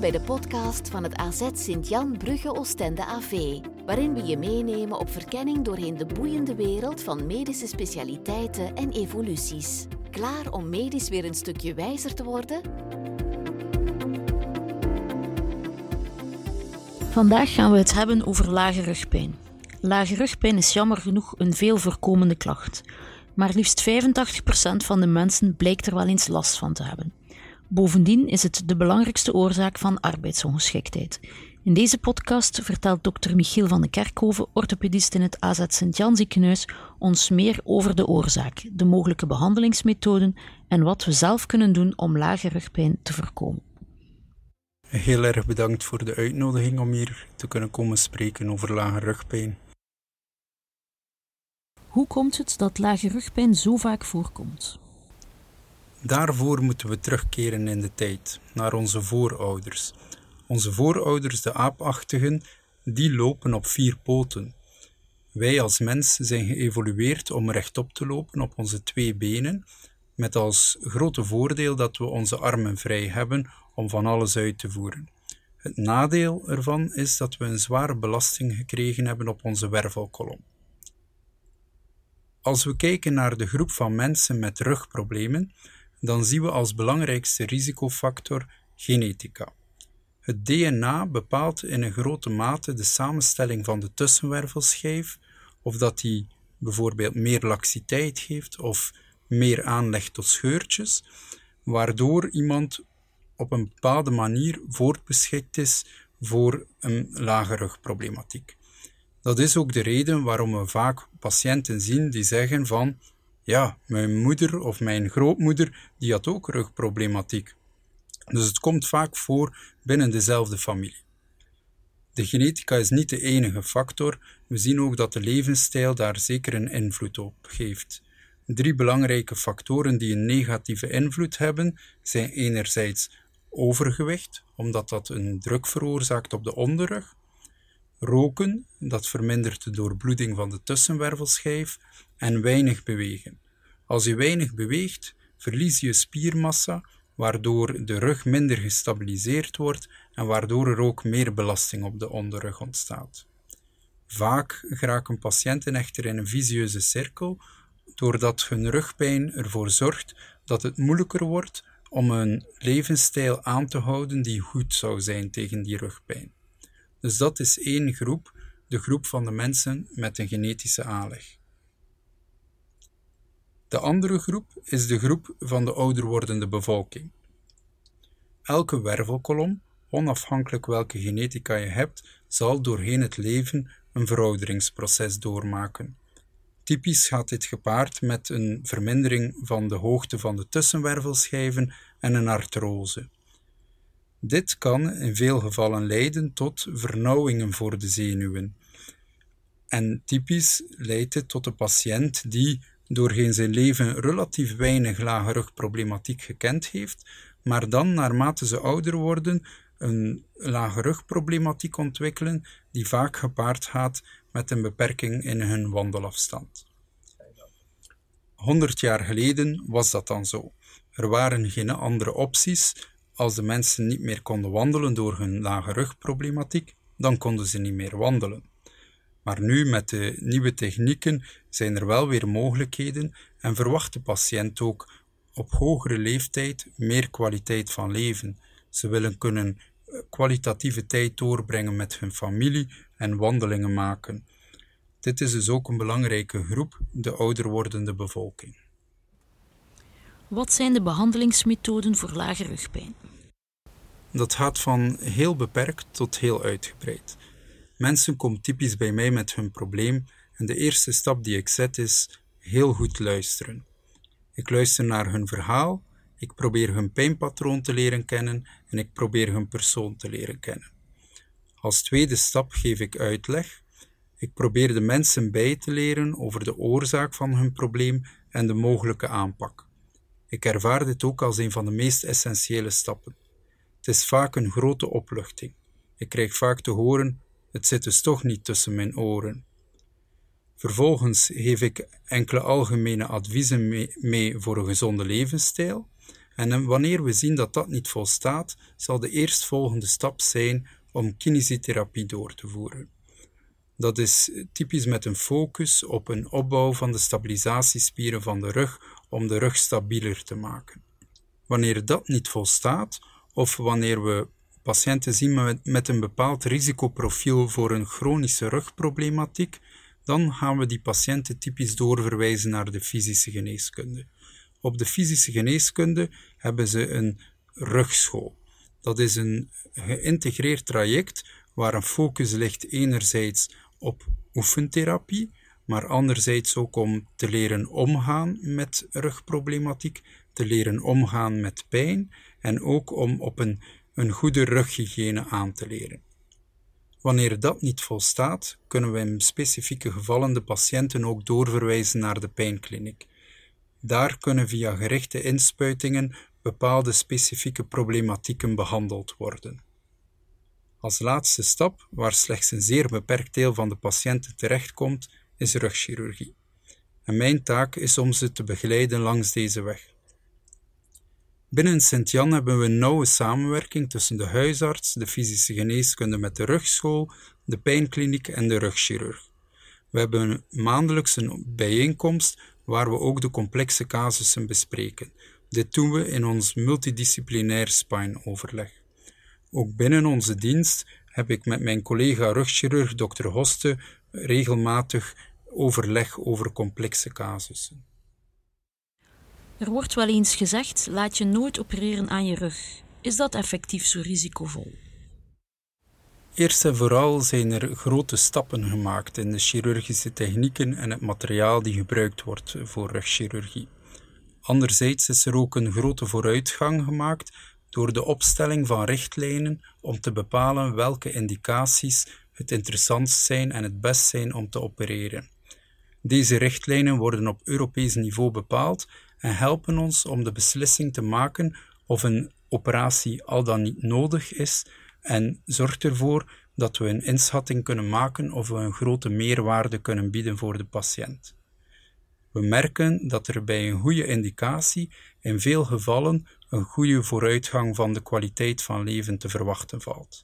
Bij de podcast van het AZ Sint-Jan Brugge Oostende AV, waarin we je meenemen op verkenning doorheen de boeiende wereld van medische specialiteiten en evoluties. Klaar om medisch weer een stukje wijzer te worden? Vandaag gaan we het hebben over lage rugpijn. Lage rugpijn is jammer genoeg een veel voorkomende klacht, maar liefst 85% van de mensen blijkt er wel eens last van te hebben. Bovendien is het de belangrijkste oorzaak van arbeidsongeschiktheid. In deze podcast vertelt dokter Michiel van de Kerkhoven, orthopedist in het AZ Sint-Jan ziekenhuis, ons meer over de oorzaak, de mogelijke behandelingsmethoden en wat we zelf kunnen doen om lage rugpijn te voorkomen. Heel erg bedankt voor de uitnodiging om hier te kunnen komen spreken over lage rugpijn. Hoe komt het dat lage rugpijn zo vaak voorkomt? Daarvoor moeten we terugkeren in de tijd, naar onze voorouders. Onze voorouders, de aapachtigen, die lopen op vier poten. Wij als mens zijn geëvolueerd om rechtop te lopen op onze twee benen, met als grote voordeel dat we onze armen vrij hebben om van alles uit te voeren. Het nadeel ervan is dat we een zware belasting gekregen hebben op onze wervelkolom. Als we kijken naar de groep van mensen met rugproblemen, dan zien we als belangrijkste risicofactor genetica. Het DNA bepaalt in een grote mate de samenstelling van de tussenwervelschijf, of dat die bijvoorbeeld meer laxiteit geeft of meer aanleg tot scheurtjes, waardoor iemand op een bepaalde manier voortbeschikt is voor een lage rugproblematiek. Dat is ook de reden waarom we vaak patiënten zien die zeggen van ja, mijn moeder of mijn grootmoeder die had ook rugproblematiek. Dus het komt vaak voor binnen dezelfde familie. De genetica is niet de enige factor. We zien ook dat de levensstijl daar zeker een invloed op geeft. Drie belangrijke factoren die een negatieve invloed hebben zijn enerzijds overgewicht, omdat dat een druk veroorzaakt op de onderrug, roken, dat vermindert de doorbloeding van de tussenwervelschijf, en weinig bewegen. Als je weinig beweegt, verlies je spiermassa, waardoor de rug minder gestabiliseerd wordt en waardoor er ook meer belasting op de onderrug ontstaat. Vaak geraken patiënten echter in een visieuze cirkel, doordat hun rugpijn ervoor zorgt dat het moeilijker wordt om een levensstijl aan te houden die goed zou zijn tegen die rugpijn. Dus dat is één groep, de groep van de mensen met een genetische aanleg. De andere groep is de groep van de ouder wordende bevolking. Elke wervelkolom, onafhankelijk welke genetica je hebt, zal doorheen het leven een verouderingsproces doormaken. Typisch gaat dit gepaard met een vermindering van de hoogte van de tussenwervelschijven en een artrose. Dit kan in veel gevallen leiden tot vernauwingen voor de zenuwen. En typisch leidt dit tot een patiënt die doorheen zijn leven relatief weinig lage rugproblematiek gekend heeft, maar dan naarmate ze ouder worden een lage rugproblematiek ontwikkelen die vaak gepaard gaat met een beperking in hun wandelafstand. 100 jaar geleden was dat dan zo. Er waren geen andere opties. Als de mensen niet meer konden wandelen door hun lage rugproblematiek, dan konden ze niet meer wandelen. Maar nu met de nieuwe technieken zijn er wel weer mogelijkheden en verwacht de patiënt ook op hogere leeftijd meer kwaliteit van leven. Ze willen kunnen eh, kwalitatieve tijd doorbrengen met hun familie en wandelingen maken. Dit is dus ook een belangrijke groep, de ouder wordende bevolking. Wat zijn de behandelingsmethoden voor lage rugpijn? Dat gaat van heel beperkt tot heel uitgebreid. Mensen komen typisch bij mij met hun probleem en de eerste stap die ik zet is heel goed luisteren. Ik luister naar hun verhaal, ik probeer hun pijnpatroon te leren kennen en ik probeer hun persoon te leren kennen. Als tweede stap geef ik uitleg. Ik probeer de mensen bij te leren over de oorzaak van hun probleem en de mogelijke aanpak. Ik ervaar dit ook als een van de meest essentiële stappen. Het is vaak een grote opluchting. Ik krijg vaak te horen het zit dus toch niet tussen mijn oren. Vervolgens geef ik enkele algemene adviezen mee voor een gezonde levensstijl En wanneer we zien dat dat niet volstaat, zal de eerstvolgende stap zijn om kinesietherapie door te voeren. Dat is typisch met een focus op een opbouw van de stabilisatiespieren van de rug om de rug stabieler te maken. Wanneer dat niet volstaat, of wanneer we patiënten zien met, een bepaald risicoprofiel voor een chronische rugproblematiek, dan gaan we die patiënten typisch doorverwijzen naar de fysische geneeskunde. Op de fysische geneeskunde hebben ze een rugschool. Dat is een geïntegreerd traject waar een focus ligt enerzijds op oefentherapie, maar anderzijds ook om te leren omgaan met rugproblematiek, te leren omgaan met pijn en ook om op een, een goede rughygiëne aan te leren. Wanneer dat niet volstaat, kunnen we in specifieke gevallen de patiënten ook doorverwijzen naar de pijnkliniek. Daar kunnen via gerichte inspuitingen bepaalde specifieke problematieken behandeld worden. Als laatste stap, waar slechts een zeer beperkt deel van de patiënten terechtkomt, is rugchirurgie. En mijn taak is om ze te begeleiden langs deze weg. Binnen Sint-Jan hebben we een nauwe samenwerking tussen de huisarts, de fysische geneeskunde met de rugschool, de pijnkliniek en de rugchirurg. We hebben maandelijks een bijeenkomst waar we ook de complexe casussen bespreken. Dit doen we in ons multidisciplinair spine-overleg. Ook binnen onze dienst heb ik met mijn collega rugchirurg Dr. Hoste regelmatig overleg over complexe casussen. Er wordt wel eens gezegd: laat je nooit opereren aan je rug. Is dat effectief zo risicovol? Eerst en vooral zijn er grote stappen gemaakt in de chirurgische technieken en het materiaal die gebruikt wordt voor rugchirurgie. Anderzijds is er ook een grote vooruitgang gemaakt door de opstelling van richtlijnen om te bepalen welke indicaties het interessantst zijn en het best zijn om te opereren. Deze richtlijnen worden op Europees niveau bepaald en helpen ons om de beslissing te maken of een operatie al dan niet nodig is en zorgt ervoor dat we een inschatting kunnen maken of we een grote meerwaarde kunnen bieden voor de patiënt. We merken dat er bij een goede indicatie in veel gevallen een goede vooruitgang van de kwaliteit van leven te verwachten valt.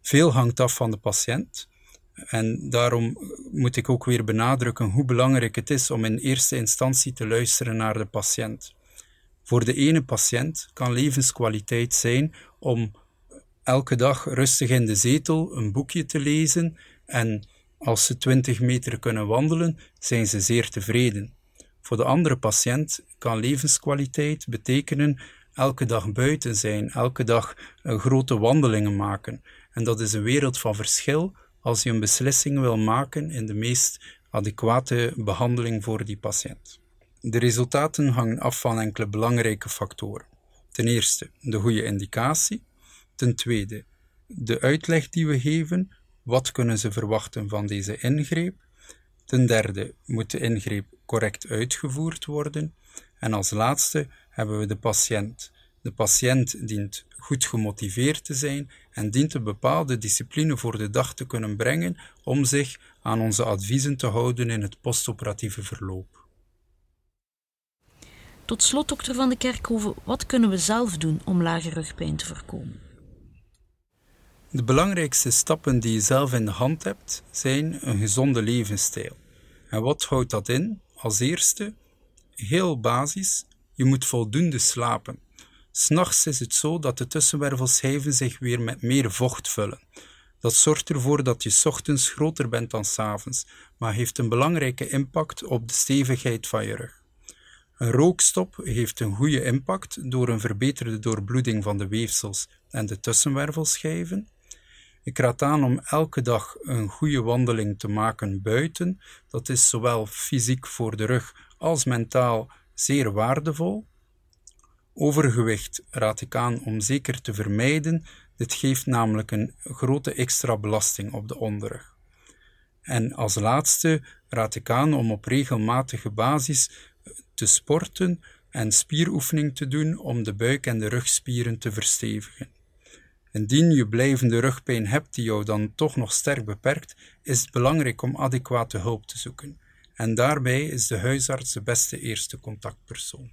Veel hangt af van de patiënt, en daarom moet ik ook weer benadrukken hoe belangrijk het is om in eerste instantie te luisteren naar de patiënt. Voor de ene patiënt kan levenskwaliteit zijn om elke dag rustig in de zetel een boekje te lezen en als ze 20 meter kunnen wandelen, zijn ze zeer tevreden. Voor de andere patiënt kan levenskwaliteit betekenen elke dag buiten zijn, elke dag grote wandelingen maken. En dat is een wereld van verschil als je een beslissing wil maken in de meest adequate behandeling voor die patiënt. De resultaten hangen af van enkele belangrijke factoren. Ten eerste de goede indicatie. Ten tweede de uitleg die we geven. Wat kunnen ze verwachten van deze ingreep? Ten derde moet de ingreep correct uitgevoerd worden. En als laatste hebben we de patiënt. De patiënt dient goed gemotiveerd te zijn en dient een bepaalde discipline voor de dag te kunnen brengen om zich aan onze adviezen te houden in het postoperatieve verloop. Tot slot, dokter Van de Kerkhoven, wat kunnen we zelf doen om lage rugpijn te voorkomen? De belangrijkste stappen die je zelf in de hand hebt, zijn een gezonde levensstijl. En wat houdt dat in? Als eerste, heel basis, je moet voldoende slapen. S'nachts is het zo dat de tussenwervelschijven zich weer met meer vocht vullen. Dat zorgt ervoor dat je ochtends groter bent dan s avonds, maar heeft een belangrijke impact op de stevigheid van je rug. Een rookstop heeft een goede impact door een verbeterde doorbloeding van de weefsels en de tussenwervelschijven. Ik raad aan om elke dag een goede wandeling te maken buiten. Dat is zowel fysiek voor de rug als mentaal zeer waardevol. Overgewicht raad ik aan om zeker te vermijden. Dit geeft namelijk een grote extra belasting op de onderrug. En als laatste raad ik aan om op regelmatige basis te sporten en spieroefening te doen om de buik- en de rugspieren te verstevigen. Indien je blijvende rugpijn hebt die jou dan toch nog sterk beperkt, is het belangrijk om adequate hulp te zoeken. En daarbij is de huisarts de beste eerste contactpersoon.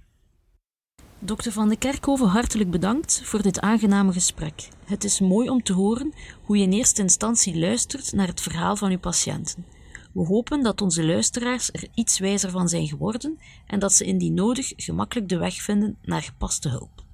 Dokter Van de Kerkhoven, hartelijk bedankt voor dit aangename gesprek. Het is mooi om te horen hoe je in eerste instantie luistert naar het verhaal van uw patiënten. We hopen dat onze luisteraars er iets wijzer van zijn geworden en dat ze indien nodig gemakkelijk de weg vinden naar gepaste hulp.